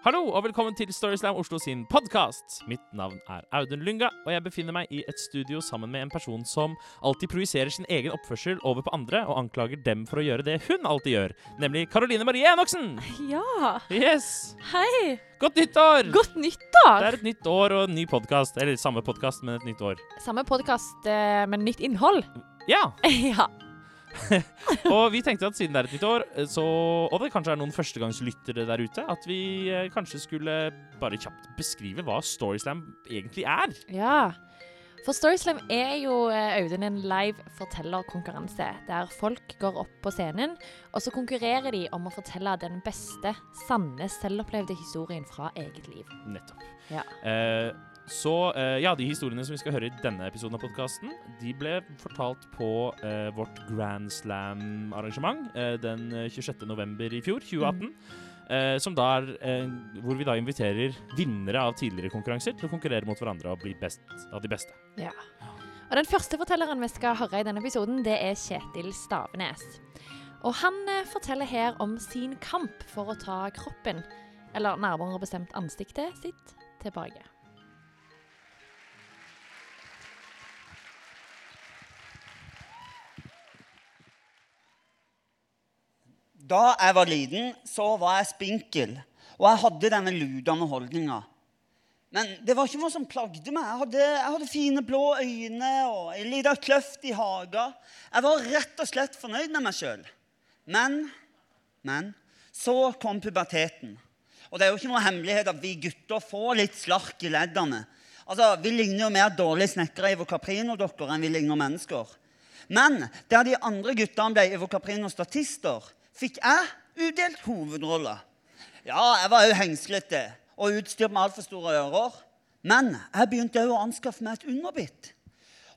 Hallo og velkommen til Storyslam Oslo sin podkast. Mitt navn er Audun Lynga, og jeg befinner meg i et studio sammen med en person som alltid projiserer sin egen oppførsel over på andre og anklager dem for å gjøre det hun alltid gjør, nemlig Karoline Marie Enoksen. Ja. Yes! Hei. Godt nyttår! Godt nyttår! Det er et nytt år og en ny podkast. Eller samme podkast, men et nytt år. Samme podkast, eh, men nytt innhold. Ja! ja. og vi tenkte at siden det er et nytt år, så, og det kanskje er noen førstegangslyttere der ute, at vi eh, kanskje skulle bare kjapt beskrive hva Storyslam egentlig er. Ja. For Storyslam er jo eh, Audun en live fortellerkonkurranse, der folk går opp på scenen, og så konkurrerer de om å fortelle den beste, sanne, selvopplevde historien fra eget liv. Nettopp. Ja. Eh, så eh, ja, de historiene som vi skal høre i denne episoden av podkasten, de ble fortalt på eh, vårt Grand Slam-arrangement eh, den 26. november i fjor, 2018. Mm. Eh, som da er, eh, hvor vi da inviterer vinnere av tidligere konkurranser til å konkurrere mot hverandre og bli best av de beste. Ja. Og Den første fortelleren vi skal høre i denne episoden, det er Kjetil Stavenes. Og Han eh, forteller her om sin kamp for å ta kroppen, eller nærmere bestemt ansiktet sitt, tilbake. Da jeg var liten, så var jeg spinkel, og jeg hadde denne ludende holdninga. Men det var ikke noe som plagde meg. Jeg hadde, jeg hadde fine blå øyne og en liten kløft i hagen. Jeg var rett og slett fornøyd med meg sjøl. Men, men så kom puberteten. Og det er jo ikke noe hemmelighet at vi gutter får litt slark i leddene. Altså, Vi ligner jo mer dårlige snekkere i Ivo Caprino-dokker enn vi ligner mennesker. Men der de andre guttene ble Ivo Caprino-statister, fikk jeg utdelt hovedrolla. Ja, jeg var òg hengslete og utstyrt med altfor store ører. Men jeg begynte òg å anskaffe meg et underbitt.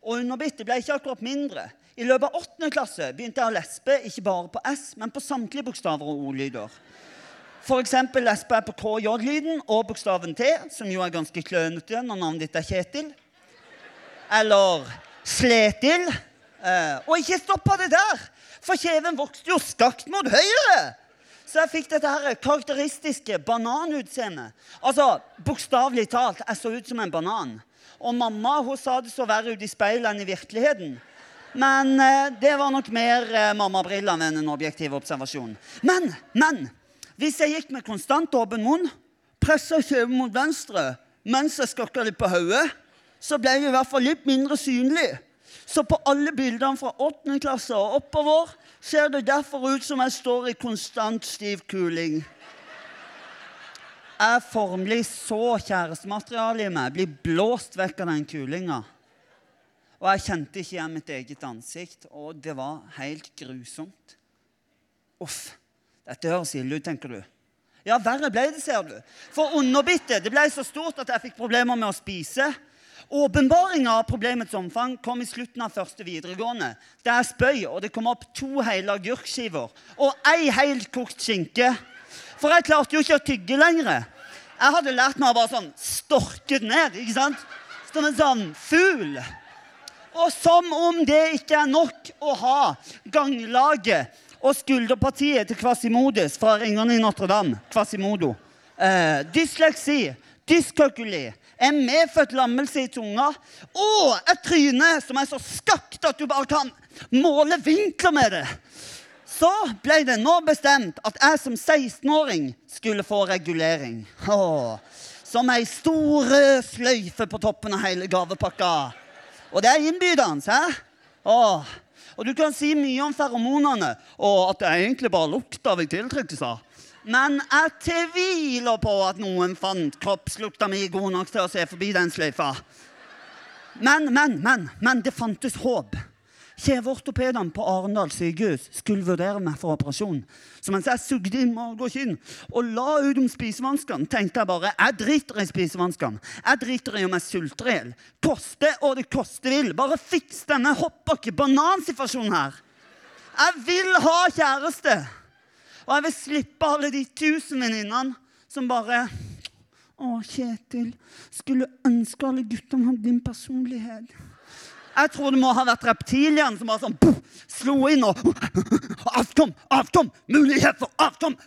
Og underbittet ble ikke akkurat mindre. I løpet av 8. klasse begynte jeg å lespe ikke bare på S, men på samtlige bokstaver og ordlyder. F.eks. lesper jeg på KJ-lyden og bokstaven T, som jo er ganske klønete når navnet ditt er Kjetil. Eller Sletil. Eh, og ikke stoppa det der! For kjeven vokste jo skakt mot høyre. Så jeg fikk dette her karakteristiske bananutseendet. Altså, Bokstavelig talt, jeg så ut som en banan. Og mamma hun sa det så verre ut i speilet enn i virkeligheten. Men eh, det var nok mer eh, mammabrillene enn en objektiv observasjon. Men, men hvis jeg gikk med konstant åpen munn, pressa kjeven mot venstre mens jeg skakka litt på hodet, så ble jeg i hvert fall litt mindre synlig. Så på alle bildene fra 8. klasse og oppover ser det derfor ut som jeg står i konstant stiv kuling. Jeg formelig så kjærestematerialet i meg bli blåst vekk av den kulinga. Og jeg kjente ikke igjen mitt eget ansikt, og det var helt grusomt. Uff. Dette høres ille ut, tenker du. Ja, verre ble det, ser du. For underbittet det ble så stort at jeg fikk problemer med å spise. Åpenbaringa av problemets omfang kom i slutten av første videregående. Der jeg spøy, og det kom opp to hele agurkskiver og ei helt kokt skinke. For jeg klarte jo ikke å tygge lenger. Jeg hadde lært meg å bare sånn storke ned. ikke sant? Som en sånn fugl. Og som om det ikke er nok å ha ganglaget og skulderpartiet til Quasimodes fra 'Ringene i Notre-Dame'. Quasimodo. Eh, dysleksi, dyskalkuli, en medfødt lammelse i tunga og et tryne som er så skakt at du bare kan måle vinkler med det. Så ble det nå bestemt at jeg som 16-åring skulle få regulering. Åh, som ei stor sløyfe på toppen av hele gavepakka. Og det er innbydende, hæ? Åh. Og du kan si mye om feromonene, og at det egentlig bare lukter vi tiltrekkes av. Men jeg tviler på at noen fant kroppslukta mi god nok til å se forbi den sløyfa. Men, men, men, men det fantes håp. Kjeveortopedene på Arendal sykehus skulle vurdere meg for operasjon. Så mens jeg sugde inn mage og kinn og la ut om spisevanskene, tenkte jeg bare jeg driter i spisevanskene. Jeg driter i om jeg sulter i hjel. Koste og det koste vil. Bare fiks denne hoppbakke-banansituasjonen her. Jeg vil ha kjæreste. Og jeg vil slippe alle de tusen venninnene som bare Å, Kjetil, skulle ønske alle guttene hadde din personlighet. Jeg tror det må ha vært reptilien som bare sånn puff, slo inn og Avkom! Avkom! Mulighet for avkom!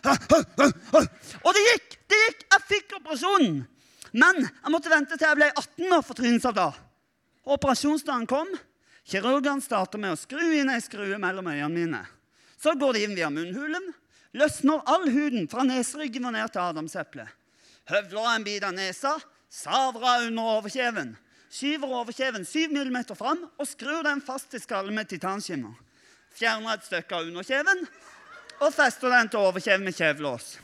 Og det gikk! Det gikk! Jeg fikk operasjonen. Men jeg måtte vente til jeg ble 18 år for trynesalder. Operasjonsdagen kom. Kirurgene starter med å skru inn ei skrue mellom øynene mine. Så går de inn via munnhulen. Løsner all huden fra neseryggen og ned til adamseplet. Høvler en bit av nesa, savrer under overkjeven. Skyver overkjeven 7 mm fram og skrur den fast til skallen med titanskinner. Fjerner et stykke av underkjeven og fester den til overkjeven med kjevelås.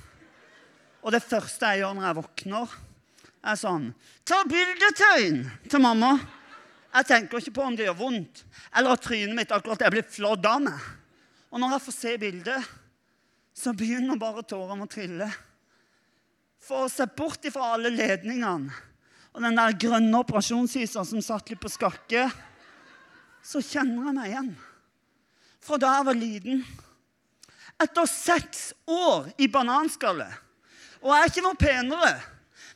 Og det første jeg gjør når jeg våkner, er sånn Ta bildetøyen til mamma. Jeg tenker ikke på om det gjør vondt, eller at trynet mitt akkurat er blitt flådd av meg. Og når jeg får se bildet, så begynner bare tårene å trille. For å se bort ifra alle ledningene og den der grønne operasjonshysa som satt litt på skakke, så kjenner jeg meg igjen. Fra da jeg var liten. Etter seks år i bananskalle. Og jeg er ikke noe penere,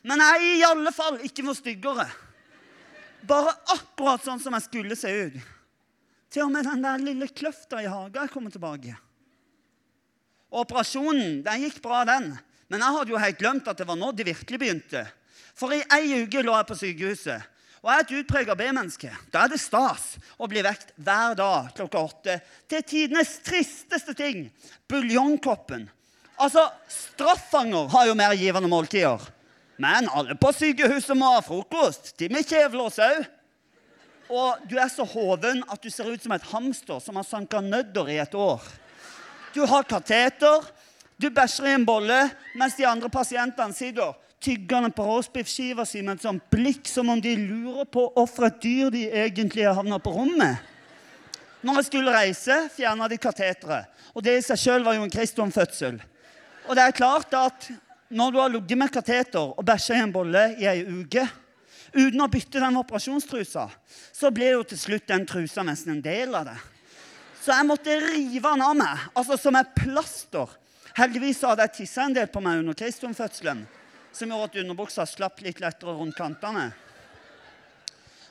men jeg er i alle fall ikke noe styggere. Bare akkurat sånn som jeg skulle se ut. Til og med den der lille kløfta i hagen er kommet tilbake. Operasjonen den gikk bra, den. Men jeg hadde jo helt glemt at det var nå det virkelig begynte. For i ei uke lå jeg på sykehuset. Og jeg er et utprega B-menneske. Da er det stas å bli vekt hver dag klokka åtte til tidenes tristeste ting buljongkoppen. Altså, straffanger har jo mer givende måltider. Men alle på sykehuset må ha frokost. De med kjevlås òg. Og du er så hoven at du ser ut som et hamster som har sanka nødder i et år. Du har kateter, du bæsjer i en bolle, mens de andre pasientene sitter tyggende på roastbiff-skiva si med et sånt blikk som om de lurer på hvorfor et dyr de egentlig har havna på rommet. Når jeg skulle reise, fjerna de kateteret. Og det i seg sjøl var jo en Kristum-fødsel. Og det er klart at når du har ligget med kateter og bæsja i en bolle i ei uke uten å bytte den operasjonstrusa, så blir jo til slutt den trusa nesten en del av det. Så jeg måtte rive han av meg, altså som et plaster. Heldigvis hadde jeg tissa en del på meg under kristomfødselen, som gjorde at underbuksa slapp litt lettere rundt kantene.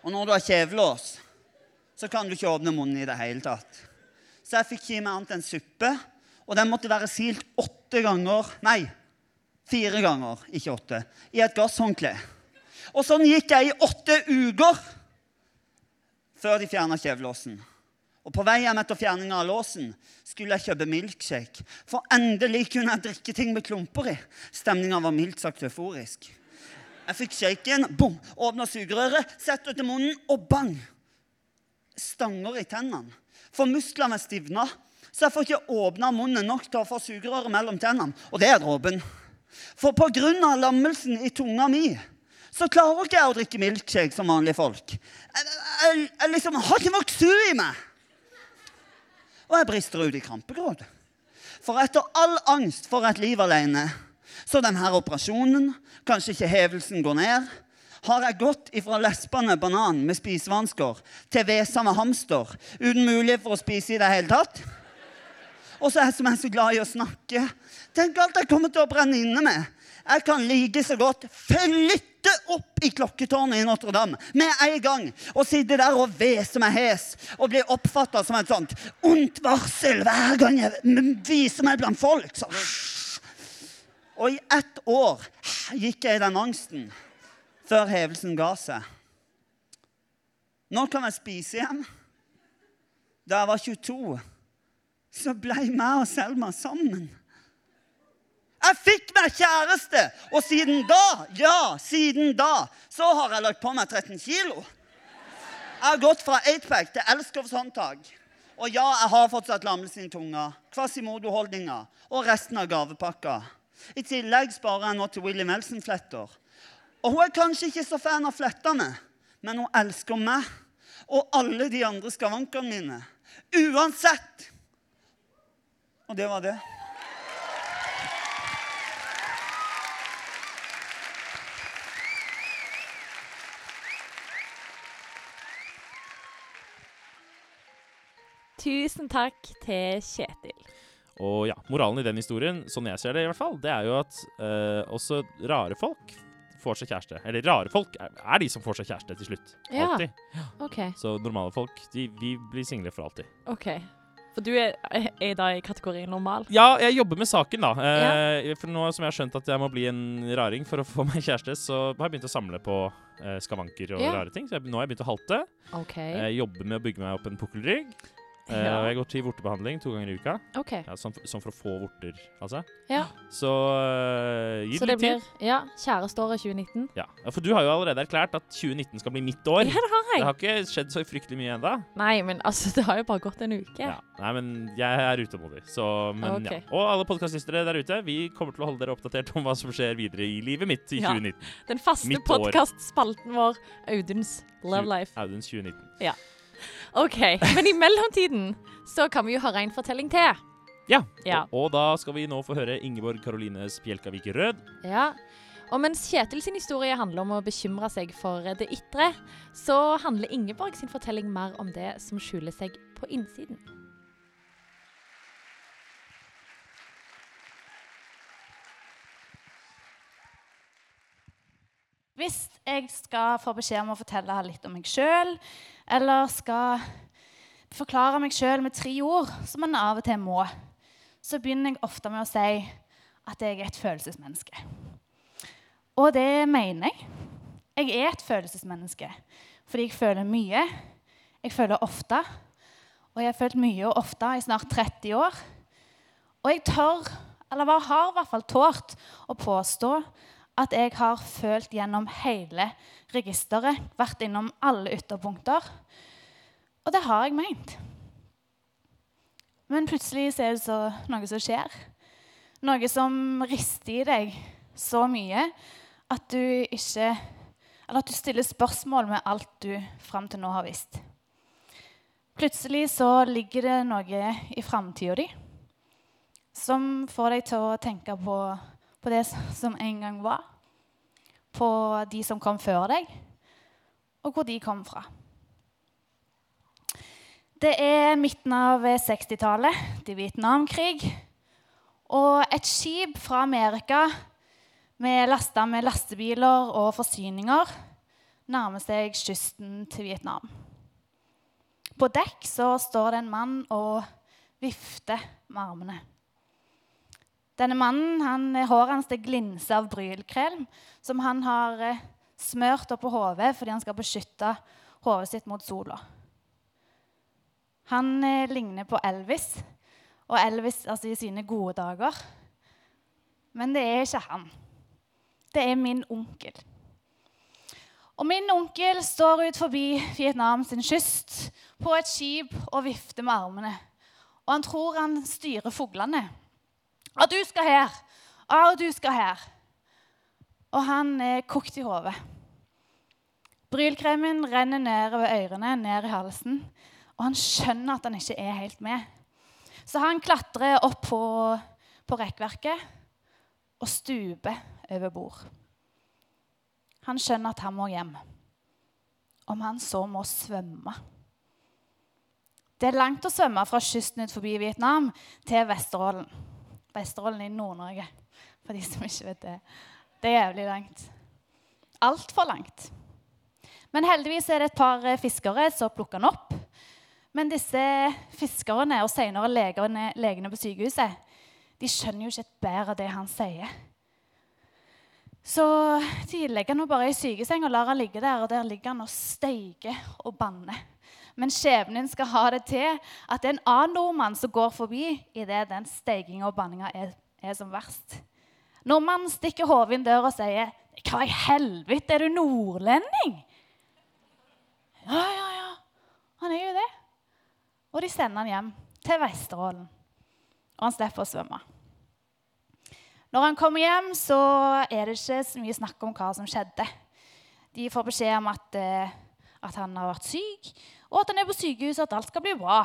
Og når du har kjevelås, så kan du ikke åpne munnen i det hele tatt. Så jeg fikk gi meg annet enn suppe, og den måtte være silt åtte ganger Nei, fire ganger, ikke åtte. I et gasshåndkle. Og sånn gikk jeg i åtte uker før de fjerna kjevelåsen. Og på vei hjem etter fjerninga av låsen skulle jeg kjøpe milkshake. For endelig kunne jeg drikke ting med klumper i. Stemninga var mildt sagt euforisk. Jeg fikk shaken, bom, åpna sugerøret, setter i munnen, og bang! Stanger i tennene. For musklene stivna, så jeg får ikke åpna munnen nok til å få sugerøret mellom tennene. Og det er dråpen. For pga. lammelsen i tunga mi så klarer ikke jeg å drikke milkshake som vanlige folk. Jeg, jeg, jeg liksom har ikke nok su i meg. Og jeg brister ut i krampegråt. For etter all angst for et liv alene, så denne operasjonen, kanskje ikke hevelsen går ned, har jeg gått ifra lespende banan med spisevansker til vesende hamster uten mulighet for å spise i det hele tatt. Og så er jeg som er så glad i å snakke. Tenk alt jeg kommer til å brenne inne med. Jeg kan like så godt flytte opp i klokketårnet i Notre-Dame med en gang og sitte der og hvese meg hes og bli oppfatta som et sånt ondt varsel hver gang jeg viser meg blant folk. Så. Og i ett år gikk jeg i den angsten før hevelsen ga seg. Nå kan jeg spise igjen. Da jeg var 22, så ble jeg meg og Selma sammen. Jeg fikk meg kjæreste! Og siden da, ja, siden da, så har jeg lagt på meg 13 kilo. Jeg har gått fra 8-pack til Elskovs håndtak. Og ja, jeg har fortsatt lammelse i tunga, kvasimodo-holdninga og resten av gavepakka. I tillegg sparer jeg nå til Willy Melson-fletter. Og hun er kanskje ikke så fan av flettene, men hun elsker meg og alle de andre skavankene mine. Uansett. Og det var det. Tusen takk til Kjetil. Og ja, moralen i den historien, sånn jeg ser det i hvert fall, det er jo at uh, også rare folk får seg kjæreste. Eller rare folk er, er de som får seg kjæreste til slutt. Ja. Alltid. OK. Så normale folk, de, vi blir single for alltid. ok. For du er, er da i kategorien normal? Ja, jeg jobber med saken, da. Eh, For nå som jeg har skjønt at jeg må bli en raring for å få meg kjæreste, så har jeg begynt å samle på eh, skavanker og Ja. rare ting. Så jeg, nå har jeg begynt å halte. OK. Jeg jobber med å bygge meg opp en pukkelrygg. Eh, Ja. og jeg går til vortebehandling to ganger i uka. Okay. Ja, sånn, for, sånn for å få vorter, altså. Ja. Så uh, gi Så det litt blir tid. ja, kjæresteåret 2019? Ja. ja, For du har jo allerede erklært at 2019 skal bli mitt år. Ja, det har jeg. Det har ikke skjedd så fryktelig mye ennå. Nei, men altså, det har jo bare gått en uke. Ja. Nei, men jeg er utålmodig. Så, men Ok. ja. Og alle podkastlystere der ute, vi kommer til å holde dere oppdatert om hva som skjer videre i livet mitt i Ja. 2019. Den faste podkastspalten vår, Auduns Love Life. Auduns 2019. OK. Men i mellomtiden så kan vi jo høre en fortelling til. Ja. Ja. Og, og da skal vi nå få høre Ingeborg Karoline Spjelkavik Rød. Ja. Og mens Kjetil sin historie handler om å bekymre seg for det ytre, så handler Ingeborg sin fortelling mer om det som skjuler seg på innsiden. Hvis jeg skal få beskjed om å fortelle litt om meg sjøl, eller skal forklare meg sjøl med tre ord, som man av og til må, så begynner jeg ofte med å si at jeg er et følelsesmenneske. Og det mener jeg. Jeg er et følelsesmenneske fordi jeg føler mye. Jeg føler ofte. Og jeg har følt mye og ofte i snart 30 år. Og jeg tør, eller har i hvert fall tålt, å påstå at jeg har følt gjennom hele registeret, vært innom alle ytterpunkter. Og det har jeg meint. Men plutselig er det så noe som skjer. Noe som rister i deg så mye at du ikke Eller at du stiller spørsmål med alt du fram til nå har visst. Plutselig så ligger det noe i framtida di som får deg til å tenke på, på det som en gang var. På de som kom før deg, og hvor de kom fra. Det er midten av 60-tallet, det er Vietnamkrig. Og et skip fra Amerika med lasta med lastebiler og forsyninger nærmer seg kysten til Vietnam. På dekk så står det en mann og vifter med armene. Denne mannen, han, Håret hans det glinser av brylkrem som han har eh, smørt oppå hodet fordi han skal beskytte hodet sitt mot sola. Han eh, ligner på Elvis, og Elvis altså, i sine gode dager. Men det er ikke han. Det er min onkel. Og min onkel står ut forbi Vietnam sin kyst på et skip og vifter med armene. Og han tror han styrer fuglene. Og du skal her. Og du skal her. Og han er kokt i hodet. Brylkremen renner ned over ørene, ned i halsen. Og han skjønner at han ikke er helt med. Så han klatrer opp på, på rekkverket og stuper over bord. Han skjønner at han må hjem. Om han så må svømme. Det er langt å svømme fra kysten ut forbi Vietnam til Vesterålen. Vesterålen i Nord-Norge, for de som ikke vet det. Det er jævlig langt. Altfor langt. Men heldigvis er det et par eh, fiskere som plukker han opp. Men disse fiskerne og senere legene, legene på sykehuset de skjønner jo ikke et bær det han sier. Så de legger han bare i sykeseng og lar han ligge der, og der ligger han og steiker og banner. Men skjebnen skal ha det til at det er en annen nordmann som går forbi idet den steiginga og banninga er, er som verst. Nordmannen stikker hodet inn døra og sier, 'Hva i helvete, er du nordlending?' Ja, ja, ja. Han er jo det. Og de sender han hjem til Vesterålen. Og han slipper å svømme. Når han kommer hjem, så er det ikke så mye snakk om hva som skjedde. De får beskjed om at, eh, at han har vært syk, og at han er på sykehuset, at alt skal bli bra.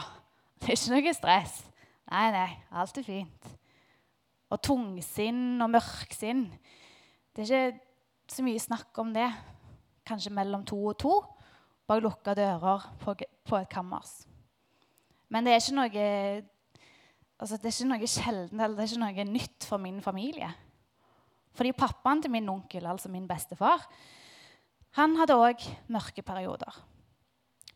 Det er ikke noe stress. Nei, nei, alt er fint. Og tungsinn og mørksinn Det er ikke så mye snakk om det. Kanskje mellom to og to, bak lukka dører på, et kammers. Men det er ikke noe altså det er ikke noe sjeldent eller det er ikke noe nytt for min familie. Fordi pappaen til min onkel, altså min bestefar, han hadde òg mørke perioder.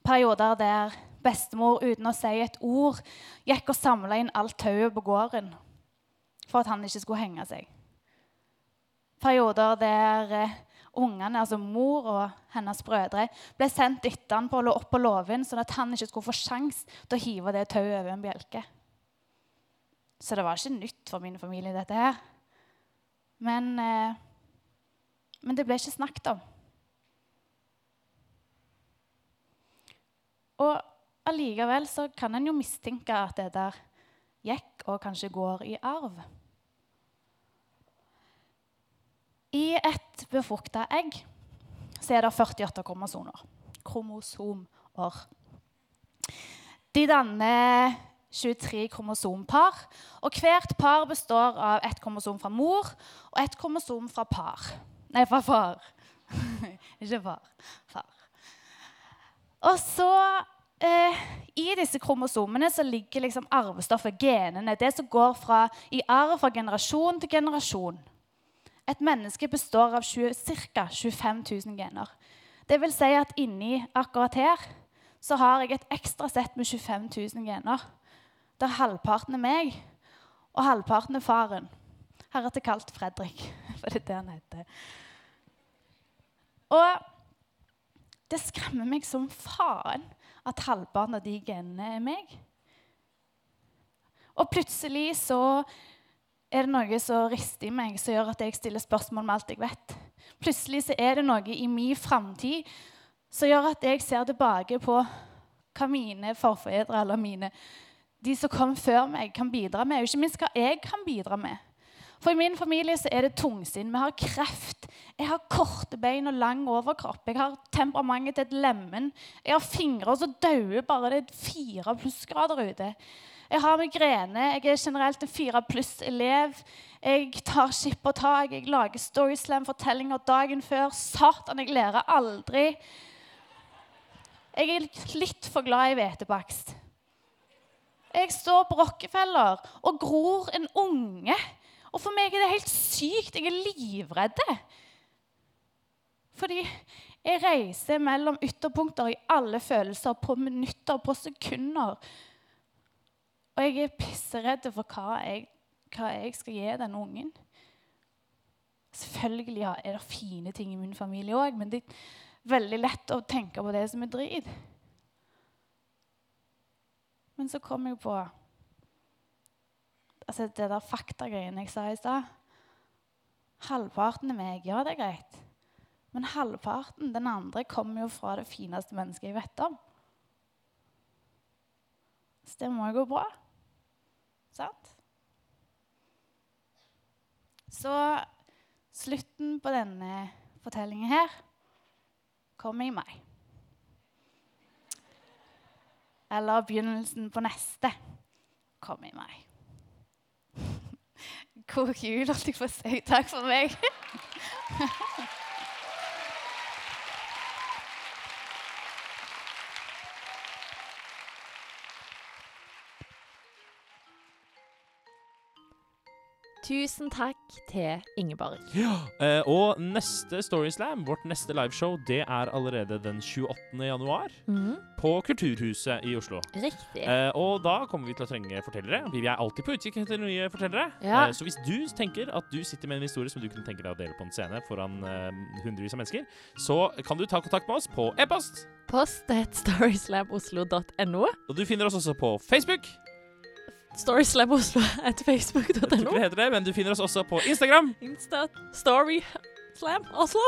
Perioder der bestemor uten å si et ord gikk og samla inn alt tauet på gården for at han ikke skulle henge seg. Perioder der eh, ungene, altså mor og hennes brødre, ble sendt etter han på, opp på låven, sånn at han ikke skulle få sjans til å hive det tauet over en bjelke. Så det var ikke nytt for min familie, dette her. Men, eh, men det ble ikke snakket om. Og allikevel så kan en jo mistenke at det der gikk og kanskje går i arv. I et befrukta egg så er det 48 kromosomer. Kromosomår. De danner 23 kromosompar, og hvert par består av ett kromosom fra mor og ett kromosom fra par. Nei, fra far. Ikke far. Far. Og så eh, I disse kromosomene så ligger liksom arvestoffet, genene, det som går fra, i arv fra generasjon til generasjon. Et menneske består av ca. 25 000 gener. Det vil si at inni akkurat her så har jeg et ekstra sett med 25 000 gener. Der halvparten er meg, og halvparten er faren. Heretter kalt Fredrik, for det er det han heter. Og det skremmer meg som faen at halvparten av de genene er meg. Og plutselig så er det noe som rister i meg, som gjør at jeg stiller spørsmål med alt jeg vet. Plutselig så er det noe i min framtid som gjør at jeg ser tilbake på hva mine forfedre eller mine, de som kom før meg, kan bidra med, og ikke minst hva jeg kan bidra med. For i min familie så er det tungsinn. Vi har kreft. Jeg har korte bein og lang overkropp. Jeg har temperamentet til et lemen. Jeg har fingre som dauer bare det er fire plussgrader ute. Jeg har migrene. Jeg er generelt en fire pluss-elev. Jeg tar skip og tak. Jeg lager Storyslam-fortellinger dagen før. Satan, jeg lærer aldri. Jeg er litt for glad i hvetebakst. Jeg står på Rockefeller og gror en unge. Og for meg er det helt sykt. Jeg er livredd. Fordi jeg reiser mellom ytterpunkter i alle følelser på minutter, på sekunder. Og jeg er pisseredd for hva jeg, hva jeg skal gi den ungen. Selvfølgelig er det fine ting i min familie òg, men det er veldig lett å tenke på det som er drit. Men så kom jeg på altså det der faktagreiene jeg sa i stad. Halvparten er meg. Ja, det er greit. Men halvparten, den andre, kommer jo fra det fineste mennesket jeg vet om. Så det må jo gå bra. Sant? Så slutten på denne fortellingen her kommer i mai. Eller begynnelsen på neste kommer i mai. God jul, holdt jeg på å si. Takk for meg. Tusen takk til Ingeborg. Ja, og neste Storyslam, vårt neste liveshow, det er allerede den 28. januar Mm. på Kulturhuset i Oslo. Riktig. Eh, og da kommer vi til å trenge fortellere. Vi er alltid på utkikk etter nye fortellere. Ja. Eh, så hvis du tenker at du sitter med en historie som du kunne tenke deg å dele på en scene foran eh, hundrevis av mennesker, så kan du ta kontakt med oss på e-post. Post at storyslamoslo.no. Og du finner oss også på Facebook. Storyslamoslo Oslo at tror facebook.no. det heter det, men du finner oss også på Instagram. Insta Storyslam Oslo.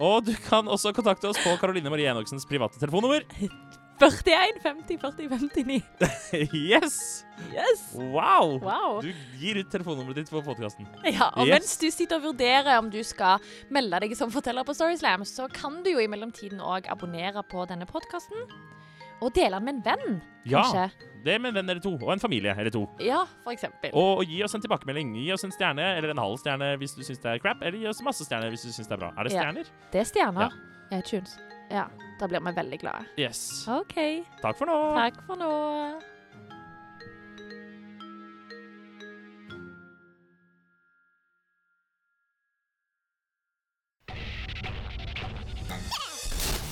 Og du kan også kontakte oss på Karoline Marie Enoksens private telefonnummer. 41 50 40 59. yes! Yes! Wow! Wow. Du gir ut telefonnummeret ditt på podkasten. Ja, og Yes. mens du sitter og vurderer om du skal melde deg som forteller på Storyslam, så kan du jo i mellomtiden òg abonnere på denne podkasten. Og dele den med en venn, kanskje? ja, kanskje. Det med en venn eller to, og en familie eller to. Ja, for eksempel. Og, og gi oss en tilbakemelding. Gi oss en stjerne, eller en halv stjerne hvis du syns det er crap, eller gi oss masse stjerner hvis du syns det er bra. Er det stjerner? Ja, det er stjerner. Ja. Jeg tunes. Ja, da blir vi veldig glade. Yes. OK. Takk for nå. Takk for nå.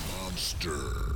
Monster.